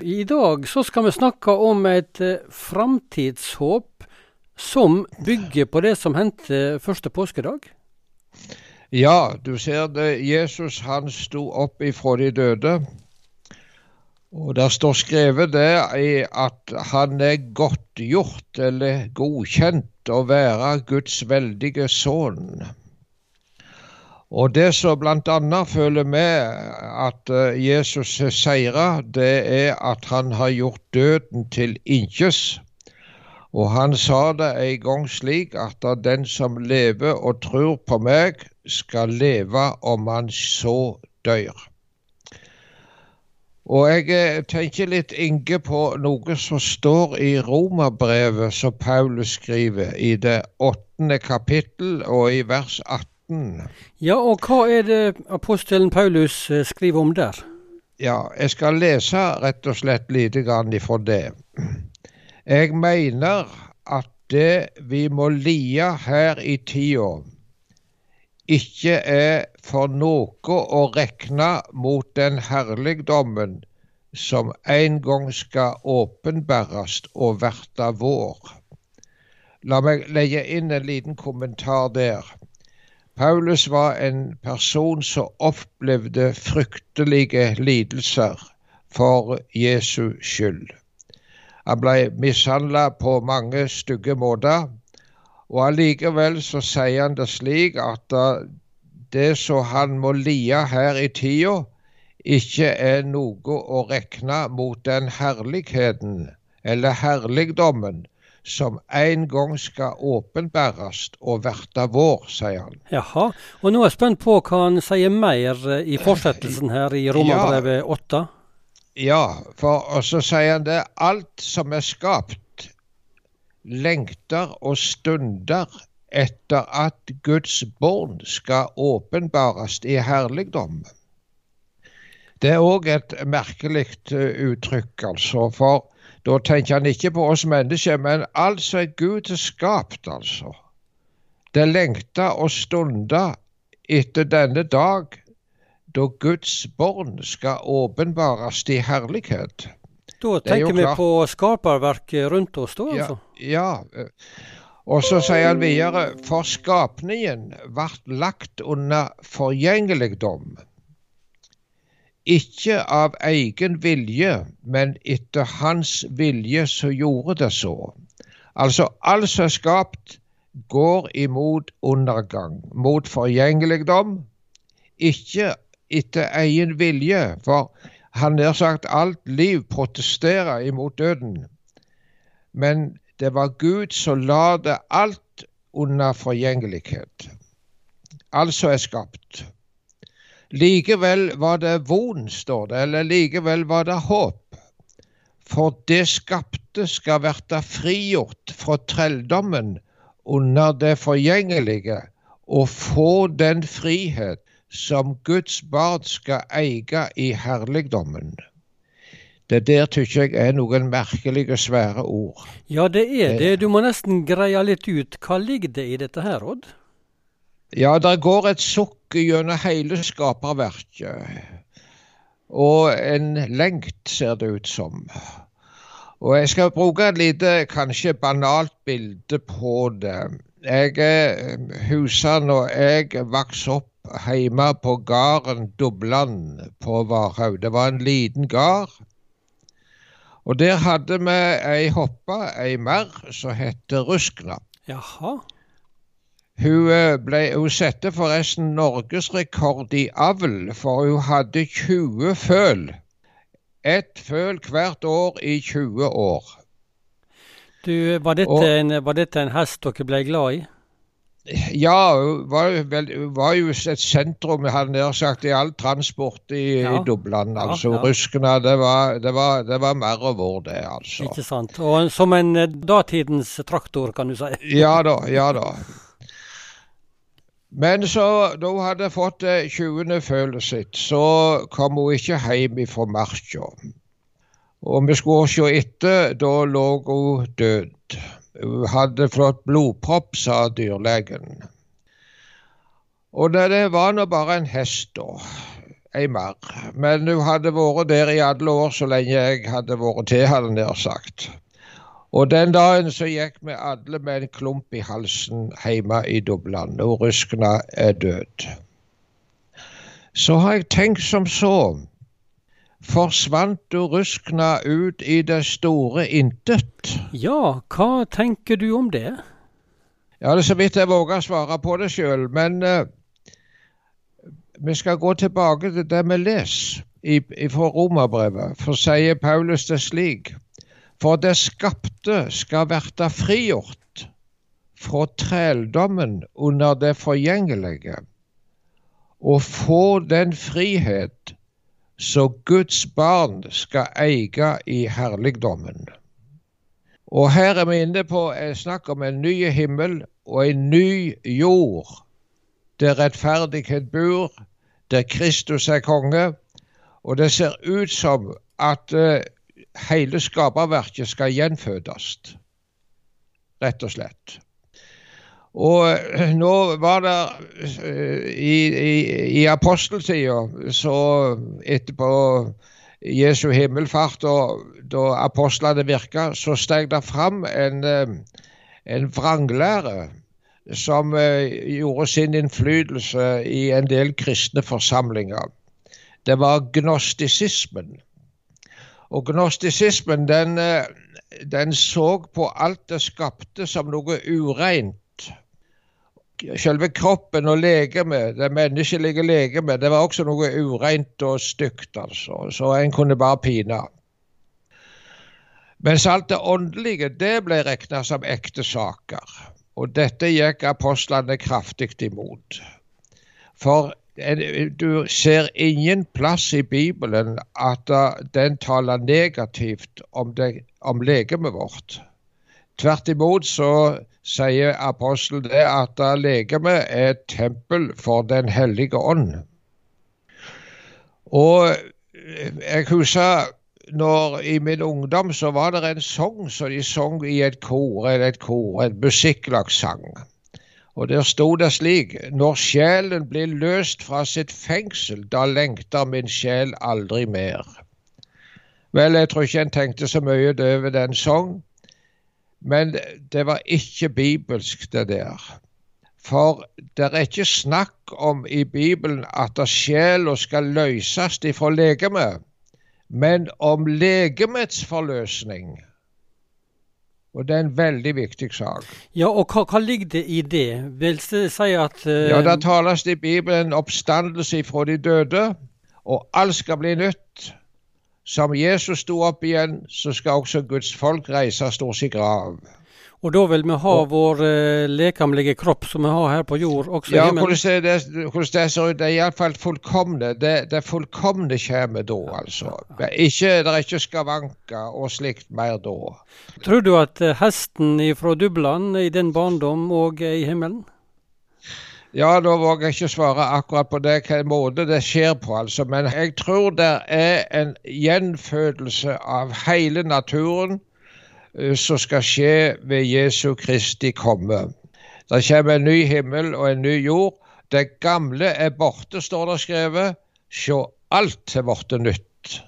I dag så skal vi snakke om et eh, framtidshåp som bygger på det som hendte første påskedag. Ja, du ser det. Jesus han sto opp ifra de døde. Og der står skrevet det at han er godtgjort eller godkjent å være Guds veldige sønn. Og det som bl.a. føler med at Jesus har seira, det er at han har gjort døden til inkjes. Og han sa det en gang slik at den som lever og tror på meg, skal leve om han så dør. Og jeg eh, tenker litt Inge på noe som står i Romerbrevet som Paulus skriver, i det åttende kapittel og i vers 18. Ja, og hva er det apostelen Paulus eh, skriver om der? Ja, jeg skal lese rett og slett lite grann ifra det. Jeg mener at det vi må lie her i tida, ikke er for noe å regne mot den herligdommen som en gang skal åpenbæres og verta vår. La meg legge inn en liten kommentar der. Paulus var en person som opplevde fryktelige lidelser for Jesu skyld. Han ble mishandla på mange stygge måter. Og allikevel så sier han det slik at det som han må lie her i tida, ikke er noe å regne mot den herligheten eller herligdommen som en gang skal åpenbæres og verta vår, sier han. Jaha, og nå er jeg spent på hva han sier mer i fortsettelsen her i Romerbrevet 8. Ja, for og så sier han det alt som er skapt lengter og stunder etter at Guds barn skal åpenbares i herligdom. Det er òg et merkelig eh, uttrykk, altså. For da tenker han ikke på oss mennesker, men alt som er Gud har skapt, altså. Det lengta og stunda etter denne dag da Guds barn skal åpenbares i herlighet. Da tenker vi på skaperverket rundt oss, da altså? Ja. ja. Og så sier han videre for skapningen ble lagt under forgjengeligdom. Ikke av egen vilje, men etter hans vilje så gjorde det så. Altså alt som er skapt, går imot undergang, mot forgjengeligdom. Ikke etter egen vilje, for han nær sagt alt liv protesterer imot døden. Men det var Gud som la det alt under forgjengelighet. Alt som er skapt. Likevel var det von, står det, eller likevel var det håp. For det skapte skal verta frigjort fra trelldommen under det forgjengelige, og få den frihet som Guds barn skal eie i herligdommen. Det der tykker jeg er noen merkelige, svære ord. Ja, det er det. Du må nesten greie litt ut. Hva ligger det i dette her, Odd? Ja, det går et sukk gjennom hele skaperverket. Og en lengt, ser det ut som. Og jeg skal bruke et lite, kanskje banalt bilde på det. Jeg husker når jeg vokste opp hjemme på gården Dubland på Varhaug. Det var en liten gard. Og der hadde vi ei hoppe, ei merr, som het Ruskna. Jaha. Hun, eh, ble, hun satte forresten norgesrekord i avl, for hun hadde 20 føl. Ett føl hvert år i 20 år. Du, var dette, og, en, var dette en hest dere ble glad i? Ja, hun var, var, jo et sentrum hadde nær sagt, i all transport i, ja. i Dublin. altså ja, ja. Ruskene, det var, det, var, det var, mer og vår, det. altså. Ikke sant. Og som en eh, datidens traktor, kan du si. ja da, ja da. Men så, da hun hadde fått det 20. følet sitt, så kom hun ikke hjem fra marsja. Og vi skulle se etter, da lå hun død. Hun hadde fått blodpropp, sa dyrlegen. Og det var nå bare en hest, da. ei mer. Men hun hadde vært der i alle år så lenge jeg hadde vært til, hadde nær sagt. Og den dagen så gikk vi alle med en klump i halsen hjemme i Dublin. Og Ruskna er død. Så har jeg tenkt som så. Forsvant du Ruskna ut i det store intet? Ja, hva tenker du om det? Ja, det er så vidt jeg våger svare på det sjøl. Men uh, vi skal gå tilbake til det vi leser fra Romerbrevet. For sier Paulus det slik. For det skapte skal verta frigjort fra trældommen under det forgjengelige, og få den frihet så Guds barn skal eie i herligdommen. Og her er vi inne på snakk om en ny himmel og en ny jord, der rettferdighet bor, der Kristus er konge. Og det ser ut som at uh, hele skaperverket skal gjenfødes, rett og slett. Og uh, nå var det uh, i, i, i aposteltida, så etterpå Jesu himmelfart, og da apostlene virka, så steg det fram en, en vranglære som gjorde sin innflytelse i en del kristne forsamlinger. Det var gnostisismen. Og gnostisismen den, den så på alt det skapte som noe ureint. Selve kroppen og legemet, det menneskelige legemet, det var også noe ureint og stygt, altså. Så en kunne bare pine. Mens alt det åndelige, det ble regna som ekte saker. Og dette gikk apostlene kraftig imot. For du ser ingen plass i Bibelen at den taler negativt om, det, om legemet vårt. Tvert imot så sier apostelen det at legemet er et tempel for Den hellige ånd. Og jeg husker når I min ungdom så var det en sang som de sang i et kor, eller et kor, en musikklagssang. Og der sto det slik Når sjelen blir løst fra sitt fengsel, da lengter min sjel aldri mer. Vel, jeg tror ikke en tenkte så mye over den sang, men det var ikke bibelsk, det der. For det er ikke snakk om i Bibelen at sjela skal løses ifra legemet men om legemets forløsning. Og det er en veldig viktig sak. Ja, og hva, hva ligger det i det? Vil det si at uh... Ja, Da tales det i Bibelen oppstandelse fra de døde, og alt skal bli nytt. Som Jesus sto opp igjen, så skal også Guds folk reise stort sin grav. Og da vil vi ha og, vår eh, lekamlige kropp som vi har her på jord, også ja, himmelen? Hvordan det ser ut, det er iallfall fullkomne. Det, det fullkomne kommer da, altså. Ikke, det er ikke skavanker og slikt mer da. Tror du at uh, hesten fra Dubland i din barndom òg er i himmelen? Ja, da våger jeg ikke svare akkurat på det, hvilken måte det skjer på, altså. Men jeg tror det er en gjenfødelse av hele naturen Eh, som skal skje ved Jesu Kristi komme. Det kommer en ny himmel og en ny jord. Det gamle er borte, står det skrevet. Sjå, alt er blitt nytt.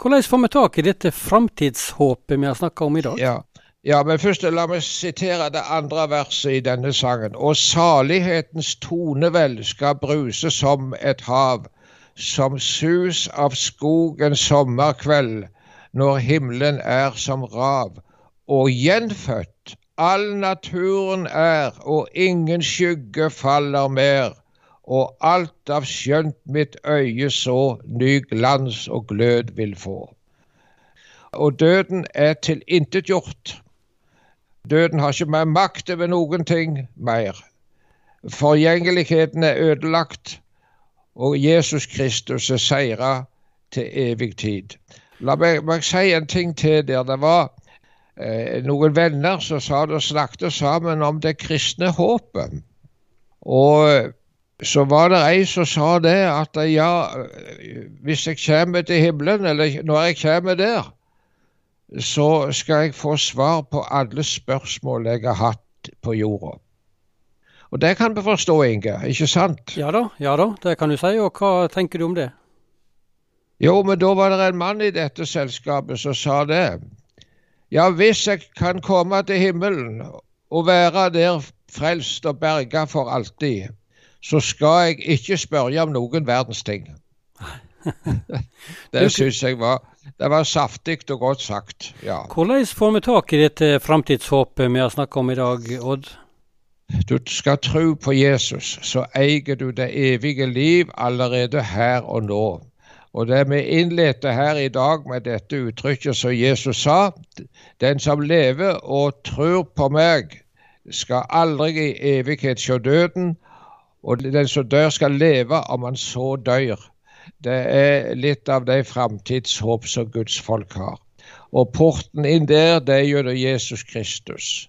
Hvordan får vi tak i dette framtidshåpet vi har snakka om i dag? Ja. ja, men først la meg sitere det andre verset i denne sangen. Og salighetens tonevel skal bruse som et hav, som sus av skogen sommerkveld når himmelen er som rav, og gjenfødt all naturen er, og ingen skygge faller mer, og alt av skjønt mitt øye så ny glans og glød vil få. Og døden er tilintetgjort. Døden har ikke mer makt over noen ting mer. Forgjengeligheten er ødelagt, og Jesus Kristus er seira til evig tid. La meg, meg, si en ting til der. Det var eh, noen venner som sa det snakket sammen om det kristne håpet. Og så var det ei som sa det at ja, hvis jeg kommer til himmelen, eller når jeg kommer der, så skal jeg få svar på alle spørsmål jeg har hatt på jorda. Og det kan vi forstå, Inge, ikke sant? Ja da, ja da, det kan du si. Og hva tenker du om det? Jo, men da var det en mann i dette selskapet som sa det. Ja, hvis jeg kan komme til himmelen og være der frelst og berga for alltid, så skal jeg ikke spørre om noen verdens ting. det syns jeg var det var saftig og godt sagt. ja. Hvordan får vi tak i dette framtidshåpet vi har snakka om i dag, Odd? Du skal tro på Jesus, så eier du det evige liv allerede her og nå. Og det vi innledte her i dag med dette uttrykket som Jesus sa, den som lever og tror på meg, skal aldri i evighet se døden, og den som dør, skal leve om han så dør. Det er litt av det framtidshåp som Guds folk har. Og porten inn der, det er gjennom Jesus Kristus.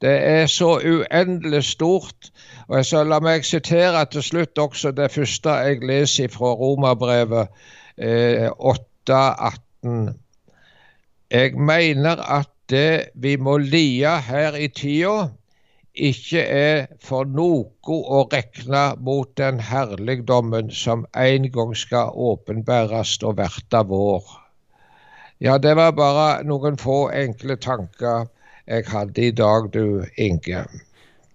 Det er så uendelig stort. Og så La meg sitere til slutt også det første jeg leser fra Romerbrevet eh, 8,18. Jeg mener at det vi må lie her i tida, ikke er for noe å regne mot den herligdommen som en gang skal åpenbæres og verta vår. Ja, det var bare noen få enkle tanker jeg hadde i dag, du Inge.